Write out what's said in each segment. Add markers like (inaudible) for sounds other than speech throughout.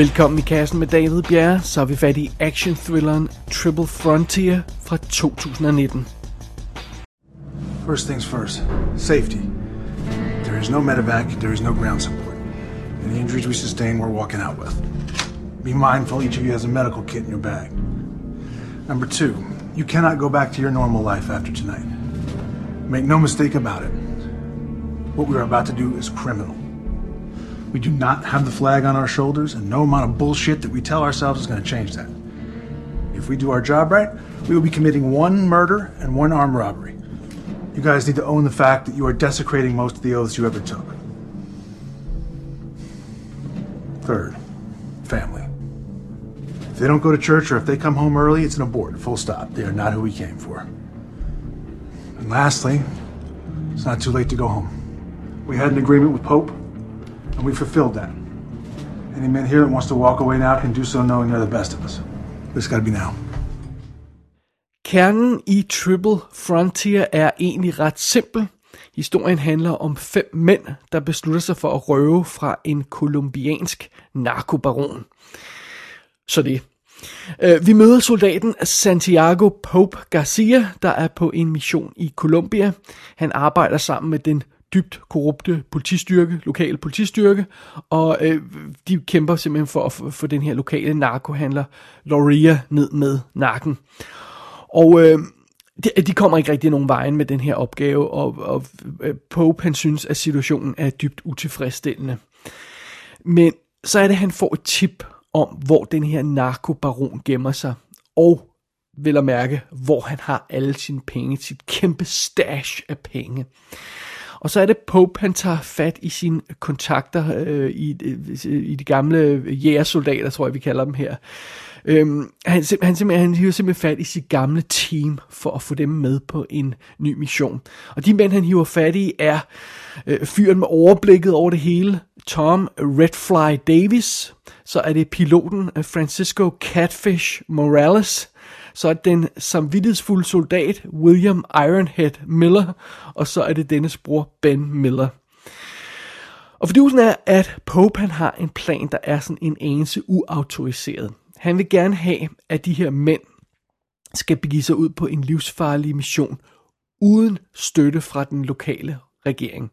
Velkommen i kassen med David Bjerre, så er vi fat i action-thrilleren Triple Frontier fra 2019. First things first, safety. There is no medevac, there is no ground support. And the injuries we sustain, we're walking out with. Be mindful each of you has a medical kit in your bag. Number two, you cannot go back to your normal life after tonight. Make no mistake about it. What we are about to do is criminal. We do not have the flag on our shoulders, and no amount of bullshit that we tell ourselves is going to change that. If we do our job right, we will be committing one murder and one armed robbery. You guys need to own the fact that you are desecrating most of the oaths you ever took. Third, family. If they don't go to church or if they come home early, it's an abort, full stop. They are not who we came for. And lastly, it's not too late to go home. We had an agreement with Pope, and we fulfilled that. Any man here that wants to walk away now can do so knowing they're the best of us. But it's got to be now. Kernen i Triple Frontier er egentlig ret simpel. Historien handler om fem mænd, der beslutter sig for at røve fra en kolumbiansk narkobaron. Så det. Øh, vi møder soldaten Santiago Pope Garcia, der er på en mission i Colombia. Han arbejder sammen med den dybt korrupte politistyrke, lokale politistyrke, og øh, de kæmper simpelthen for at få- den her lokale narkohandler Loria ned med nakken. Og øh, de, de kommer ikke rigtig nogen vejen med den her opgave, og, og øh, Pope han synes, at situationen er dybt utilfredsstillende. Men så er det, at han får et tip om, hvor den her narkobaron gemmer sig, og vil at mærke, hvor han har alle sine penge, sit kæmpe stash af penge. Og så er det Pope, han tager fat i sine kontakter øh, i, øh, i de gamle jægersoldater, tror jeg, vi kalder dem her. Øhm, han, sim- han, simpelthen, han hiver simpelthen fat i sit gamle team for at få dem med på en ny mission. Og de mænd, han hiver fat i, er øh, fyren med overblikket over det hele, Tom Redfly Davis. Så er det piloten øh, Francisco Catfish Morales. Så er det den samvittighedsfulde soldat William Ironhead Miller. Og så er det dennes bror Ben Miller. Og fordusen er, at Pope han har en plan, der er sådan en anelse uautoriseret. Han vil gerne have, at de her mænd skal begive sig ud på en livsfarlig mission, uden støtte fra den lokale regering.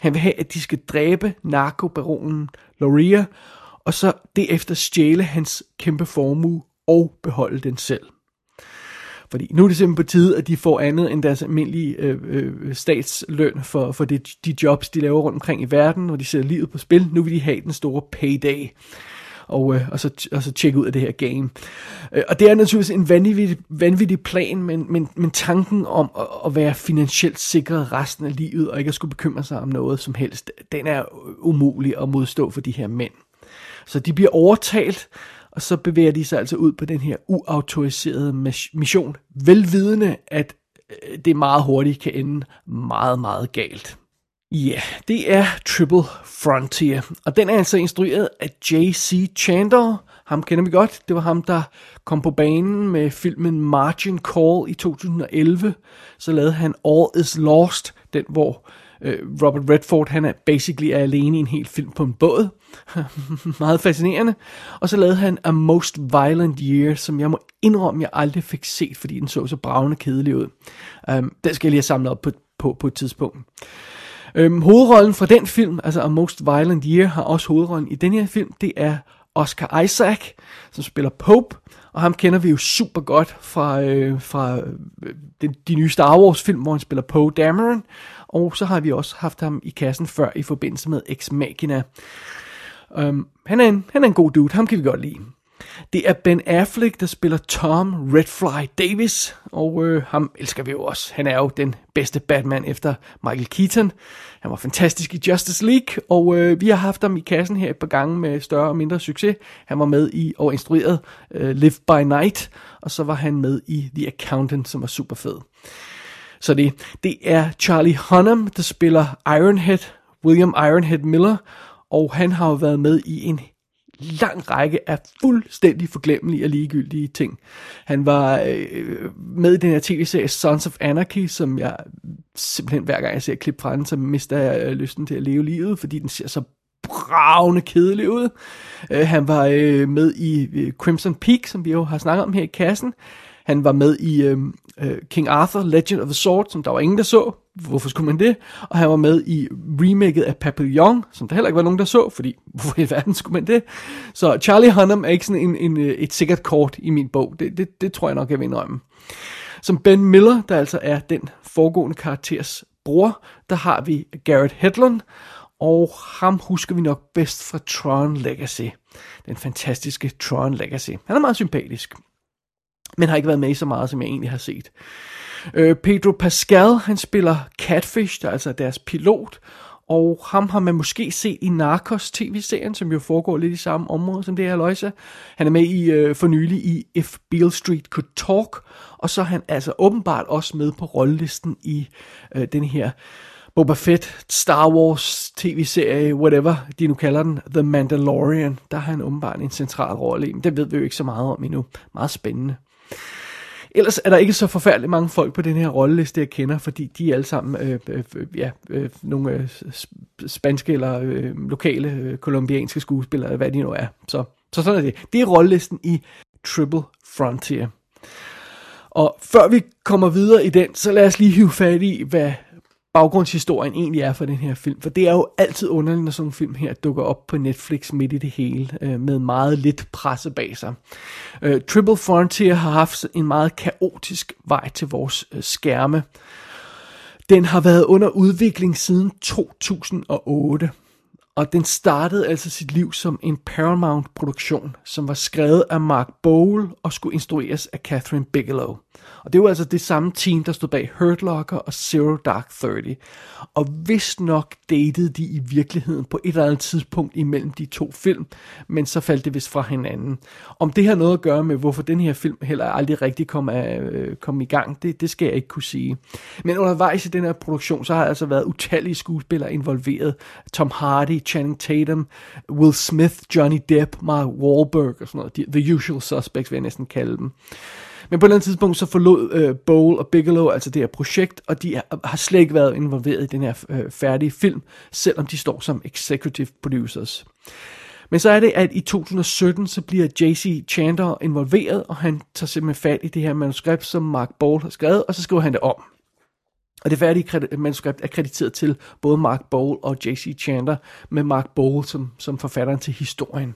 Han vil have, at de skal dræbe narkobaronen Loria, og så derefter stjæle hans kæmpe formue og beholde den selv. Fordi nu er det simpelthen på tide, at de får andet end deres almindelige øh, øh, statsløn for, for det, de jobs, de laver rundt omkring i verden, hvor de sætter livet på spil. Nu vil de have den store payday. Og, øh, og, så, og så tjekke ud af det her game. Øh, og det er naturligvis en vanvittig, vanvittig plan, men, men, men tanken om at, at være finansielt sikret resten af livet, og ikke at skulle bekymre sig om noget som helst, den er umulig at modstå for de her mænd. Så de bliver overtalt, og så bevæger de sig altså ud på den her uautoriserede mission, velvidende, at øh, det meget hurtigt kan ende meget, meget galt. Ja, yeah, det er Triple Frontier, og den er altså instrueret af J.C. Chandler. Ham kender vi godt. Det var ham, der kom på banen med filmen Margin Call i 2011. Så lavede han All Is Lost, den hvor øh, Øh, Robert Redford, han er basically er alene i en hel film på en båd. (laughs) Meget fascinerende. Og så lavede han A Most Violent Year, som jeg må indrømme, jeg aldrig fik set, fordi den så så bravende kedelig ud. Um, den skal jeg lige have samlet op på, på, på et tidspunkt. Øhm, hovedrollen fra den film, altså A Most Violent Year, har også hovedrollen i den her film. Det er Oscar Isaac, som spiller Pope, og ham kender vi jo super godt fra, øh, fra øh, de, de nye Star Wars film, hvor han spiller Poe Dameron, og så har vi også haft ham i kassen før i forbindelse med Ex Machina. Um, han, er en, han er en god dude, ham kan vi godt lide. Det er Ben Affleck, der spiller Tom Redfly Davis, og øh, ham elsker vi jo også. Han er jo den bedste Batman efter Michael Keaton. Han var fantastisk i Justice League, og øh, vi har haft ham i kassen her et par gange med større og mindre succes. Han var med i og instrueret øh, Live by Night, og så var han med i The Accountant, som var super fed. Så det, det er Charlie Hunnam, der spiller Ironhead, William Ironhead Miller, og han har jo været med i en lang række af fuldstændig forglemmelige og ligegyldige ting. Han var øh, med i den her tv-serie Sons of Anarchy, som jeg simpelthen hver gang jeg ser et klip fra den, så mister jeg øh, lysten til at leve livet, fordi den ser så bravende kedelig ud. Øh, han var øh, med i øh, Crimson Peak, som vi jo har snakket om her i kassen. Han var med i øh, øh, King Arthur, Legend of the Sword, som der var ingen, der så. Hvorfor skulle man det? Og han var med i remaket af Papillon, som der heller ikke var nogen, der så, fordi hvorfor i verden skulle man det? Så Charlie Hunnam er ikke sådan en, en, øh, et sikkert kort i min bog. Det, det, det tror jeg nok, jeg vil indrømme. Som Ben Miller, der altså er den foregående karakters bror, der har vi Garrett Hedlund, og ham husker vi nok bedst fra Tron Legacy. Den fantastiske Tron Legacy. Han er meget sympatisk men har ikke været med i så meget, som jeg egentlig har set. Øh, Pedro Pascal, han spiller Catfish, der er altså deres pilot, og ham har man måske set i Narcos tv-serien, som jo foregår lidt i samme område som det her løjse. Han er med i øh, for nylig i If Beale Street Could Talk, og så er han altså åbenbart også med på rollelisten i øh, den her Boba Fett, Star Wars tv-serie, whatever de nu kalder den, The Mandalorian. Der har han åbenbart en central rolle i, men det ved vi jo ikke så meget om endnu. Meget spændende. Ellers er der ikke så forfærdeligt mange folk på den her rolleliste, jeg kender, fordi de er alle sammen øh, øh, øh ja, øh, nogle øh, spanske eller øh, lokale øh, kolumbianske skuespillere, hvad de nu er. Så, så sådan er det. Det er rollelisten i Triple Frontier. Og før vi kommer videre i den, så lad os lige hive fat i, hvad baggrundshistorien egentlig er for den her film. For det er jo altid underligt, når sådan en film her dukker op på Netflix midt i det hele, øh, med meget lidt presse bag sig. Øh, Triple Frontier har haft en meget kaotisk vej til vores øh, skærme. Den har været under udvikling siden 2008. Og den startede altså sit liv som en Paramount-produktion, som var skrevet af Mark Bowl og skulle instrueres af Catherine Bigelow. Og det var altså det samme team, der stod bag Hurt Locker og Zero Dark Thirty. Og hvis nok datede de i virkeligheden på et eller andet tidspunkt imellem de to film, men så faldt det vist fra hinanden. Om det har noget at gøre med, hvorfor den her film heller aldrig rigtig kom, af, øh, kom i gang, det, det skal jeg ikke kunne sige. Men undervejs i den her produktion, så har der altså været utallige skuespillere involveret. Tom Hardy, Channing Tatum, Will Smith, Johnny Depp, Mark Wahlberg og sådan noget. The usual suspects vil jeg næsten kalde dem. Men på et eller andet tidspunkt, så forlod øh, Bowl og Bigelow altså det her projekt, og de har slet ikke været involveret i den her øh, færdige film, selvom de står som executive producers. Men så er det, at i 2017, så bliver J.C. Chandler involveret, og han tager simpelthen fat i det her manuskript, som Mark Bowl har skrevet, og så skriver han det om. Og det færdige manuskript er krediteret til både Mark Bowl og J.C. Chandler, med Mark Bowl som, som forfatteren til historien.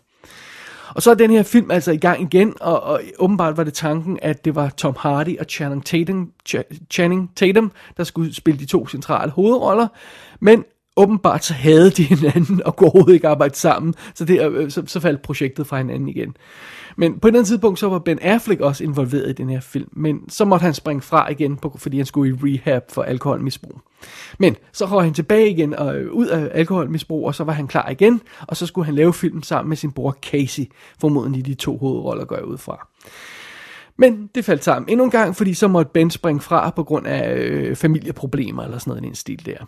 Og så er den her film altså i gang igen, og, og åbenbart var det tanken, at det var Tom Hardy og Channing Tatum, Ch- Channing Tatum, der skulle spille de to centrale hovedroller. Men åbenbart så havde de hinanden og kunne overhovedet ikke arbejde sammen, så, det, øh, så, så faldt projektet fra hinanden igen. Men på et andet tidspunkt, så var Ben Affleck også involveret i den her film, men så måtte han springe fra igen, fordi han skulle i rehab for alkoholmisbrug. Men så røg han tilbage igen og øh, ud af alkoholmisbrug, og så var han klar igen, og så skulle han lave filmen sammen med sin bror Casey, formodentlig de to hovedroller går jeg ud fra. Men det faldt sammen endnu en gang, fordi så måtte Ben springe fra på grund af øh, familieproblemer eller sådan noget i den stil der.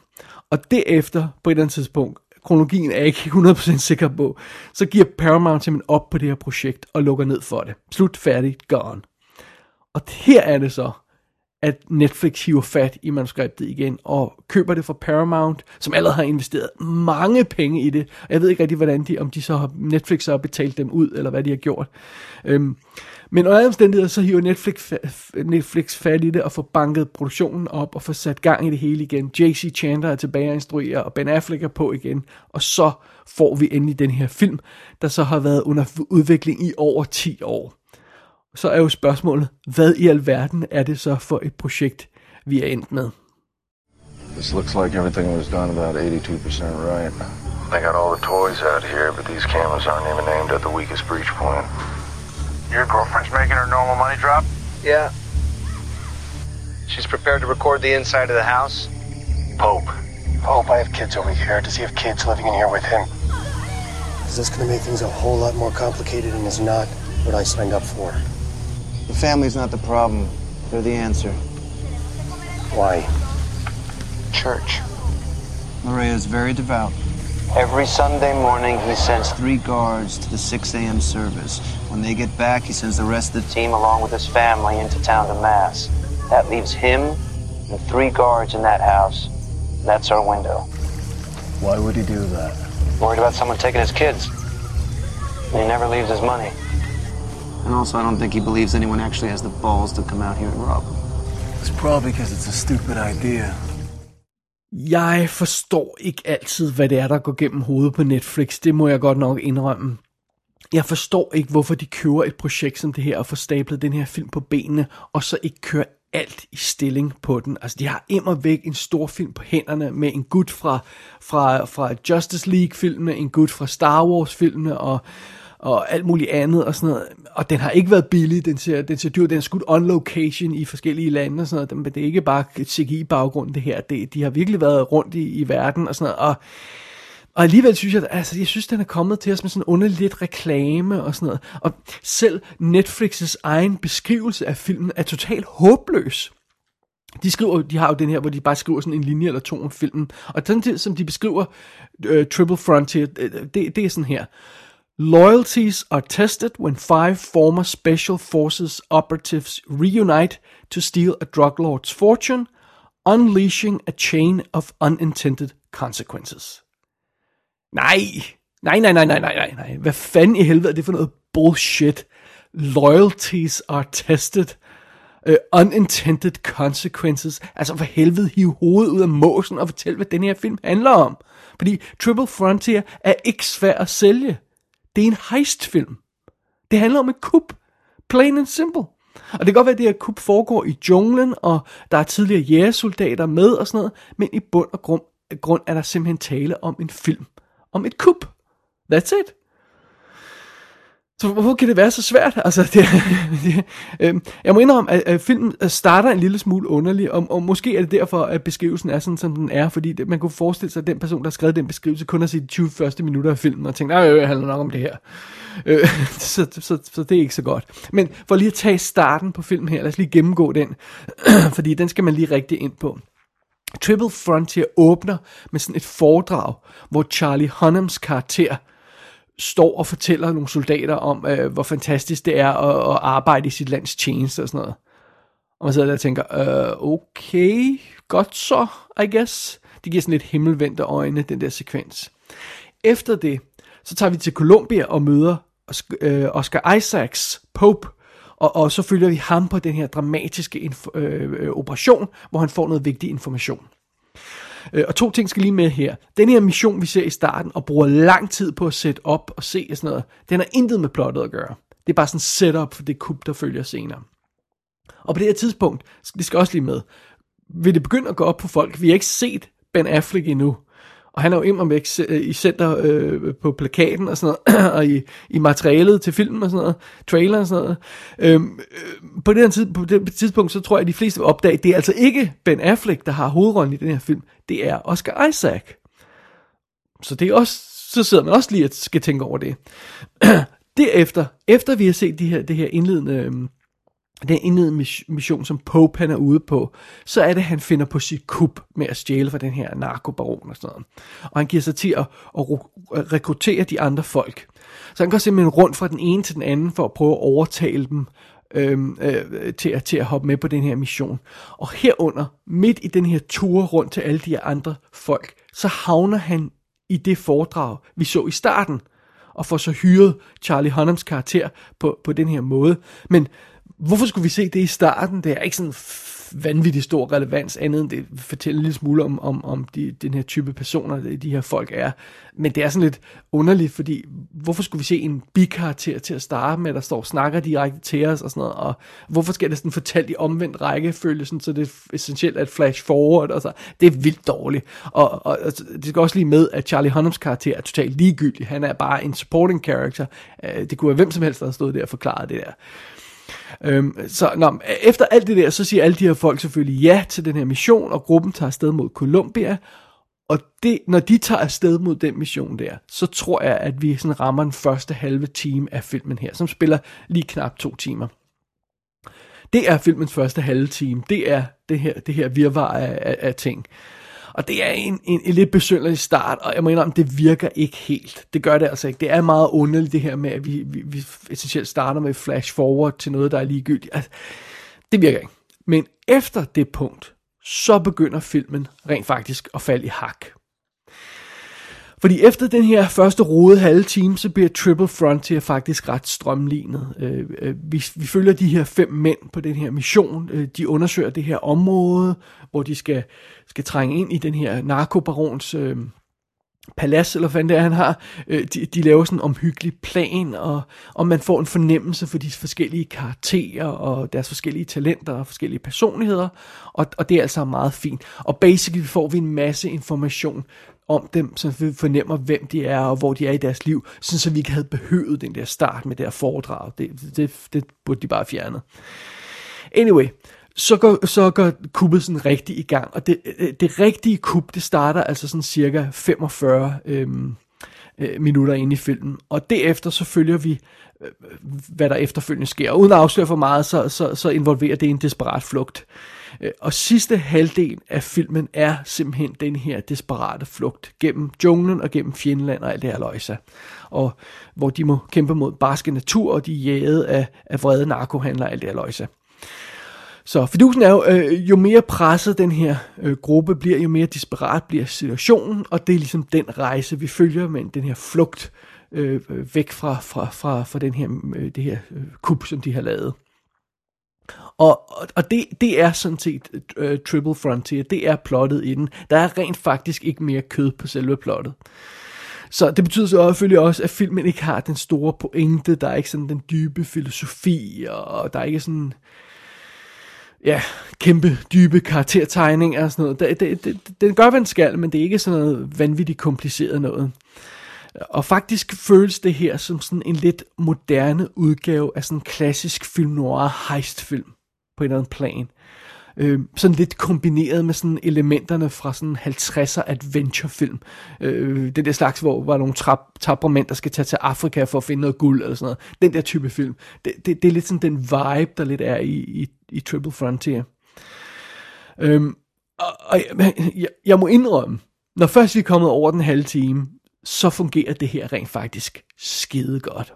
Og derefter, på et eller andet tidspunkt, kronologien er jeg ikke 100% sikker på, så giver Paramount simpelthen op på det her projekt og lukker ned for det. Slut, færdigt, gone. Og her er det så, at Netflix hiver fat i manuskriptet igen og køber det fra Paramount, som allerede har investeret mange penge i det. Og jeg ved ikke rigtig, hvordan de, om de så har, Netflix så har betalt dem ud, eller hvad de har gjort. Øhm, men under omstændigheder, så hiver Netflix, Netflix fat i det og får banket produktionen op og får sat gang i det hele igen. J.C. Chandler er tilbage at instruere, og Ben Affleck er på igen. Og så får vi endelig den her film, der så har været under udvikling i over 10 år. Så er jo spørgsmålet, hvad i alverden er det så for et projekt, vi er endt med? This looks like everything was done about 82% right. They got all the toys out here, but these cameras aren't even aimed at the weakest breach point. Your girlfriend's making her normal money drop? Yeah. She's prepared to record the inside of the house? Pope. Pope, I have kids over here. Does he have kids living in here with him? Is this going to make things a whole lot more complicated and is not what I signed up for? The family's not the problem. They're the answer. Why? Church. Maria is very devout. Every Sunday morning, he sends three guards to the 6 a.m. service. When they get back, he sends the rest of the team, along with his family, into town to Mass. That leaves him and three guards in that house. That's our window. Why would he do that? Worried about someone taking his kids. And he never leaves his money. And also, I don't think he believes anyone actually has the balls to come out here and rob him. It's probably because it's a stupid idea. Jeg forstår ikke altid, hvad det er, der går gennem hovedet på Netflix. Det må jeg godt nok indrømme. Jeg forstår ikke, hvorfor de kører et projekt som det her og får stablet den her film på benene, og så ikke kører alt i stilling på den. Altså, de har immer væk en stor film på hænderne med en gut fra, fra, fra Justice League-filmene, en gut fra Star Wars-filmene, og, og alt muligt andet og sådan noget. Og den har ikke været billig, den ser, den ser dyr, den er skudt on location i forskellige lande og sådan noget, men det er ikke bare CGI-baggrund det her, det, de har virkelig været rundt i, i verden og sådan noget, og og alligevel synes jeg, altså jeg synes, den er kommet til os med sådan underligt lidt reklame og sådan noget. Og selv Netflix's egen beskrivelse af filmen er totalt håbløs. De skriver, de har jo den her, hvor de bare skriver sådan en linje eller to om filmen. Og den til, som de beskriver uh, Triple Frontier, øh, øh, det, det er sådan her. Loyalties are tested when five former Special Forces operatives reunite to steal a drug lord's fortune, unleashing a chain of unintended consequences. Nej, nej, nej, nej, nej, nej, nej, nej. Hvad fanden i helvede er det for noget bullshit? Loyalties are tested. Uh, unintended consequences. Altså for helvede, hive hovedet ud af måsen og fortæl, hvad den her film handler om. Fordi Triple Frontier er ikke svær at sælge. Det er en heistfilm. Det handler om et kup. Plain and simple. Og det kan godt være, at det her kup foregår i junglen, og der er tidligere jægersoldater med og sådan noget, men i bund og grund, grund er der simpelthen tale om en film. Om et kup. That's it. Så hvorfor kan det være så svært? Altså, (laughs) det, det, øh, jeg må indrømme, at, at filmen starter en lille smule underlig, og, og måske er det derfor, at beskrivelsen er sådan, som den er, fordi det, man kunne forestille sig, at den person, der har skrevet den beskrivelse, kun har set de 20 første minutter af filmen, og tænkt, nej, øh, det handler nok om det her. Øh, så, (laughs) så, så, så det er ikke så godt. Men for lige at tage starten på filmen her, lad os lige gennemgå den, (clears throat) fordi den skal man lige rigtig ind på. Triple Frontier åbner med sådan et foredrag, hvor Charlie Hunnams karakter står og fortæller nogle soldater om, øh, hvor fantastisk det er at, at arbejde i sit lands tjeneste og sådan noget. Og man sidder der og tænker, øh, okay, godt så, I guess. Det giver sådan lidt himmelvendte øjne, den der sekvens. Efter det, så tager vi til Colombia og møder øh, Oscar Isaacs, Pope, og, og så følger vi ham på den her dramatiske inf- øh, øh, operation, hvor han får noget vigtig information. Øh, og to ting skal lige med her. Den her mission, vi ser i starten, og bruger lang tid på at sætte op og se og sådan noget, den har intet med plottet at gøre. Det er bare sådan setup for det kub, der følger senere. Og på det her tidspunkt, det skal også lige med, vil det begynde at gå op på folk. Vi har ikke set Ben Affleck endnu. Og han er jo imod væk i center øh, på plakaten og sådan noget, (clears throat) og i, i materialet til filmen og sådan noget, trailer og sådan noget. Øhm, øh, på, det her tid, på det tidspunkt, så tror jeg, at de fleste vil opdage, at det er altså ikke Ben Affleck, der har hovedrollen i den her film. Det er Oscar Isaac. Så det er også, så sidder man også lige og skal tænke over det. (clears throat) Derefter, efter vi har set de her, det her indledende... Øh, den indledende mission, som Pope han er ude på, så er det, at han finder på sit kup med at stjæle fra den her narkobaron og sådan noget. Og han giver sig til at, at rekruttere de andre folk. Så han går simpelthen rundt fra den ene til den anden for at prøve at overtale dem øhm, øh, til, at, til at hoppe med på den her mission. Og herunder, midt i den her tur rundt til alle de her andre folk, så havner han i det foredrag, vi så i starten, og får så hyret Charlie Hunnams karakter på, på den her måde. Men Hvorfor skulle vi se det i starten? Det er ikke sådan vanvittig stor relevans, andet end det fortæller en lille smule om, om, om de, den her type personer, de her folk er. Men det er sådan lidt underligt, fordi hvorfor skulle vi se en bikarakter til at starte med, der står og snakker direkte til os og sådan noget, og hvorfor skal det sådan fortalt i omvendt rækkefølge, sådan, så det er essentielt at flash forward, og så. det er vildt dårligt. Og, og, og det skal også lige med, at Charlie Hunnams karakter er totalt ligegyldig, han er bare en supporting character, øh, det kunne være hvem som helst, der har stået der og forklaret det der. Øhm, så nå, efter alt det der, så siger alle de her folk selvfølgelig ja til den her mission, og gruppen tager afsted mod Columbia. Og det, når de tager afsted mod den mission der, så tror jeg, at vi sådan rammer den første halve time af filmen her, som spiller lige knap to timer. Det er filmens første halve time. Det er det her, det her virvar af, af, af ting. Og det er en, en, en lidt besynderlig start, og jeg må indrømme, det virker ikke helt. Det gør det altså ikke. Det er meget underligt det her med, at vi, vi, vi essentielt starter med flash forward til noget, der er ligegyldigt. Altså, det virker ikke. Men efter det punkt, så begynder filmen rent faktisk at falde i hak. Fordi efter den her første rode halve time, så bliver Triple Frontier faktisk ret strømlignet. Øh, øh, vi, vi følger de her fem mænd på den her mission. Øh, de undersøger det her område, hvor de skal, skal trænge ind i den her narkobarons øh, palads, eller hvad det er, han har, øh, de, de laver sådan en omhyggelig plan, og, og man får en fornemmelse for de forskellige karakterer, og deres forskellige talenter, og forskellige personligheder, og, og det er altså meget fint. Og basically får vi en masse information om dem, så vi fornemmer, hvem de er, og hvor de er i deres liv, sådan så vi ikke havde behøvet den der start med det her foredrag. Det, det, det burde de bare fjerne. Anyway, så går, så går kuppet sådan rigtig i gang. Og det, det rigtige kub, det starter altså sådan cirka 45 øhm, øh, minutter ind i filmen. Og derefter så følger vi, øh, hvad der efterfølgende sker. Og uden at afsløre for meget, så, så, så involverer det en desperat flugt. Øh, Øh, og sidste halvdel af filmen er simpelthen den her desperate flugt gennem junglen og gennem fjendland og alt det her løjse. Og hvor de må kæmpe mod barske natur, og de er jaget af, af vrede narkohandler og alt det her løjse. Så fidusen er jo, øh, jo mere presset den her øh, gruppe bliver, jo mere desperat bliver situationen, og det er ligesom den rejse, vi følger med den her flugt øh, væk fra, fra, fra, fra den her, øh, det her øh, kup, som de har lavet. Og, og det, det er sådan set uh, Triple Frontier, det er plottet i den. Der er rent faktisk ikke mere kød på selve plottet. Så det betyder så selvfølgelig også, at filmen ikke har den store pointe, der er ikke sådan den dybe filosofi, og der er ikke sådan ja, kæmpe, dybe karaktertegninger og sådan noget. Det, det, det, den gør, hvad den skal, men det er ikke sådan noget vanvittigt kompliceret noget. Og faktisk føles det her som sådan en lidt moderne udgave af sådan en klassisk film noir heistfilm på en eller anden plan. Øh, sådan lidt kombineret med sådan elementerne fra sådan 50'er adventurefilm. Øh, den der slags, hvor, var nogle trap, tabremænd, der skal tage til Afrika for at finde noget guld eller sådan noget. Den der type film. Det, det, det er lidt sådan den vibe, der lidt er i, i, i Triple Frontier. Øh, og, og jeg, jeg må indrømme, når først vi er kommet over den halve time, så fungerer det her rent faktisk skide godt.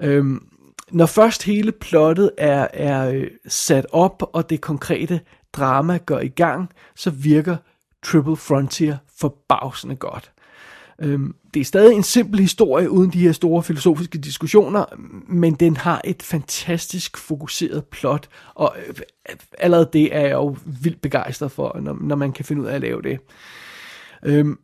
Øhm, når først hele plottet er, er øh, sat op, og det konkrete drama går i gang, så virker Triple Frontier forbavsende godt. Øhm, det er stadig en simpel historie uden de her store filosofiske diskussioner, men den har et fantastisk fokuseret plot, og øh, allerede det er jeg jo vildt begejstret for, når, når man kan finde ud af at lave det. Øhm,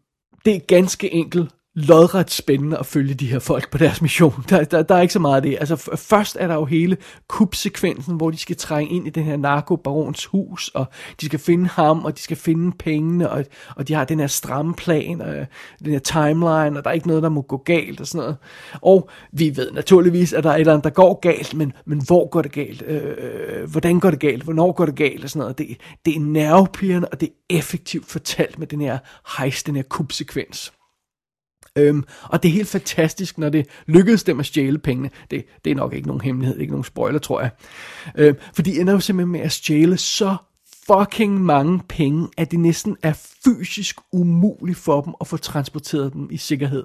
det er ganske enkelt lodret spændende at følge de her folk på deres mission. Der, der, der er ikke så meget af det. Altså først er der jo hele kubsekvensen, hvor de skal trænge ind i den her narkobarons hus, og de skal finde ham, og de skal finde pengene, og, og de har den her stramme plan, og øh, den her timeline, og der er ikke noget, der må gå galt og sådan noget. Og vi ved naturligvis, at der er et eller andet, der går galt, men, men hvor går det galt? Øh, øh hvordan går det galt? Hvornår går det galt? Og sådan noget. Det, det er nervepirrende, og det er effektivt fortalt med den her heist, den her kubsekvens. Øhm, og det er helt fantastisk, når det lykkedes dem at stjæle pengene. Det, det er nok ikke nogen hemmelighed, ikke nogen spoiler, tror jeg. Øhm, for de ender jo simpelthen med at stjæle så fucking mange penge, at det næsten er fysisk umuligt for dem at få transporteret dem i sikkerhed.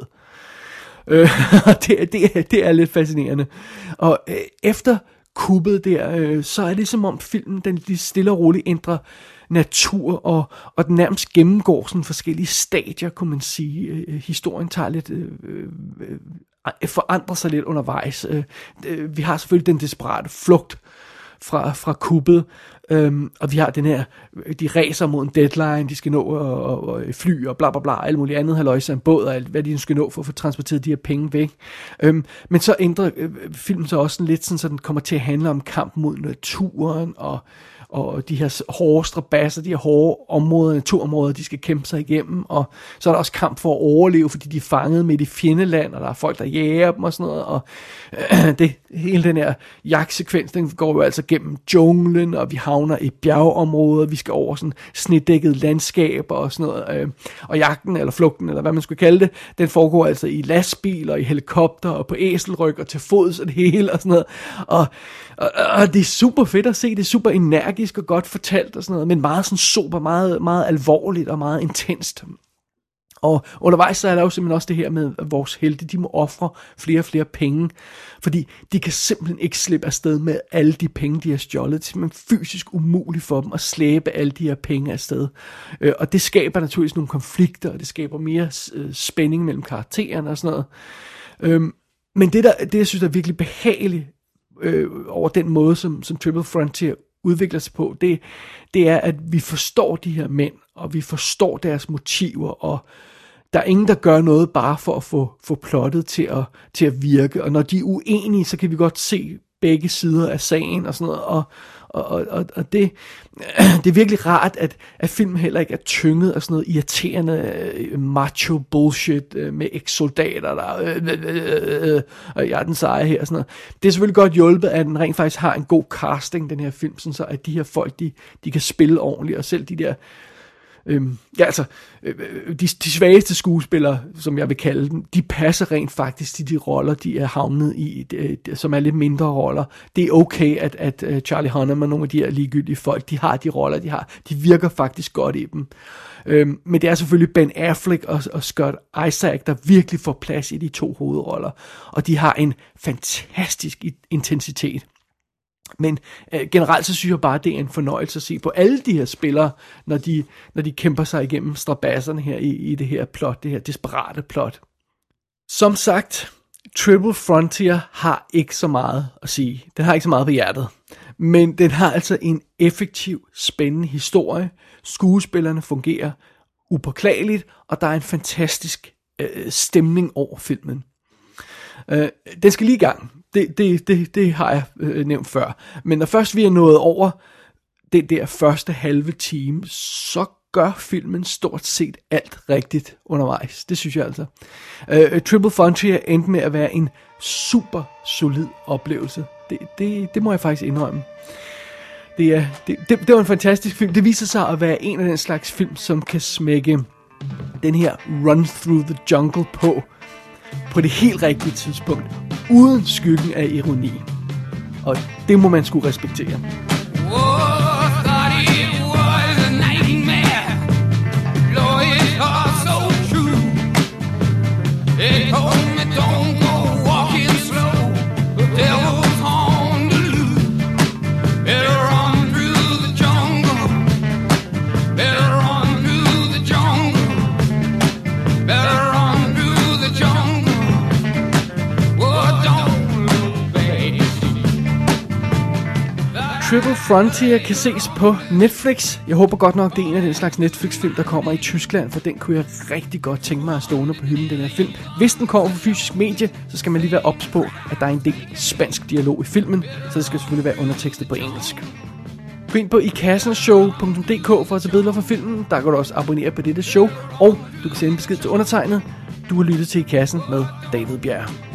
Øh, (laughs) det, det, det er lidt fascinerende. Og øh, efter kuppet der, øh, så er det som om filmen den lige stille og roligt ændrer natur, og, og den nærmest gennemgår sådan forskellige stadier, kunne man sige. Øh, øh historien tager lidt, øh, øh, øh, forandrer sig lidt undervejs. Øh, øh, vi har selvfølgelig den desperate flugt fra, fra kuppet, Øhm, og vi har den her, de racer mod en deadline, de skal nå og, og, og fly og bla bla bla, alt muligt andet, halvøjse en båd og alt, hvad de skal nå for at få transporteret de her penge væk. Øhm, men så ændrer øh, filmen så også lidt sådan, så den kommer til at handle om kamp mod naturen og og de her hårde strabasser, de her hårde områder, naturområder, de skal kæmpe sig igennem, og så er der også kamp for at overleve, fordi de er fanget midt i fjendeland, og der er folk, der jager dem og sådan noget, og øh, (clears throat) det, hele den her jagtsekvens, den går jo altså gennem junglen, og vi havner i bjergeområder, vi skal over sådan snedækket landskaber og sådan noget, øh, og jagten, eller flugten, eller hvad man skulle kalde det, den foregår altså i lastbiler, i helikopter, og på æselryg, og til fods og det hele, og sådan noget, og, og, og det er super fedt at se, det er super energisk og godt fortalt og sådan noget, men meget sådan super, meget, meget alvorligt og meget intenst. Og undervejs så er der jo simpelthen også det her med, at vores helte, de må ofre flere og flere penge, fordi de kan simpelthen ikke slippe afsted med alle de penge, de har stjålet. Det er simpelthen fysisk umuligt for dem at slæbe alle de her penge afsted. Øh, og det skaber naturligvis nogle konflikter, og det skaber mere øh, spænding mellem karaktererne og sådan noget. Øhm, men det, der, det, jeg synes er virkelig behageligt øh, over den måde, som, som Triple Frontier udvikler sig på, det, det er, at vi forstår de her mænd, og vi forstår deres motiver, og der er ingen, der gør noget bare for at få, få plottet til at, til at virke. Og når de er uenige, så kan vi godt se begge sider af sagen og sådan noget. Og, og, og, og det, (clears throat) det er virkelig rart, at, at filmen heller ikke er tynget af sådan noget irriterende øh, macho bullshit øh, med ekssoldater, der øh, øh, øh, øh, og jeg er den seje her og sådan noget. Det er selvfølgelig godt hjulpet, at den rent faktisk har en god casting, den her film, sådan så at de her folk, de, de kan spille ordentligt, og selv de der Øhm, ja, altså, øh, øh, de, de svageste skuespillere, som jeg vil kalde dem, de passer rent faktisk til de roller, de er havnet i, de, de, som er lidt mindre roller. Det er okay, at, at uh, Charlie Hunnam og nogle af de her ligegyldige folk, de har de roller, de har. De virker faktisk godt i dem. Øhm, men det er selvfølgelig Ben Affleck og, og Scott Isaac, der virkelig får plads i de to hovedroller. Og de har en fantastisk intensitet. Men øh, generelt så synes jeg bare, at det er en fornøjelse at se på alle de her spillere, når de, når de kæmper sig igennem strabasserne her i, i det her plot, det her desperate plot. Som sagt, Triple Frontier har ikke så meget at sige. Den har ikke så meget på hjertet. Men den har altså en effektiv, spændende historie. Skuespillerne fungerer upåklageligt, og der er en fantastisk øh, stemning over filmen. Øh, den skal lige i gang. Det, det, det, det har jeg øh, nævnt før. Men når først vi er nået over den der første halve time, så gør filmen stort set alt rigtigt undervejs. Det synes jeg altså. Øh, øh, Triple Frontier endte med at være en super solid oplevelse. Det, det, det må jeg faktisk indrømme. Det, er, det, det, det var en fantastisk film. Det viser sig at være en af den slags film, som kan smække den her Run Through the Jungle på på det helt rigtige tidspunkt, uden skyggen af ironi. Og det må man skulle respektere. Triple Frontier kan ses på Netflix. Jeg håber godt nok, det er en af den slags Netflix-film, der kommer i Tyskland, for den kunne jeg rigtig godt tænke mig at stående på hylden, den her film. Hvis den kommer på fysisk medie, så skal man lige være ops på, at der er en del spansk dialog i filmen, så det skal selvfølgelig være undertekstet på engelsk. Gå ind på ikassenshow.dk for at tage billeder fra filmen. Der kan du også abonnere på dette show, og du kan sende besked til undertegnet. Du har lyttet til I Kassen med David Bjerg.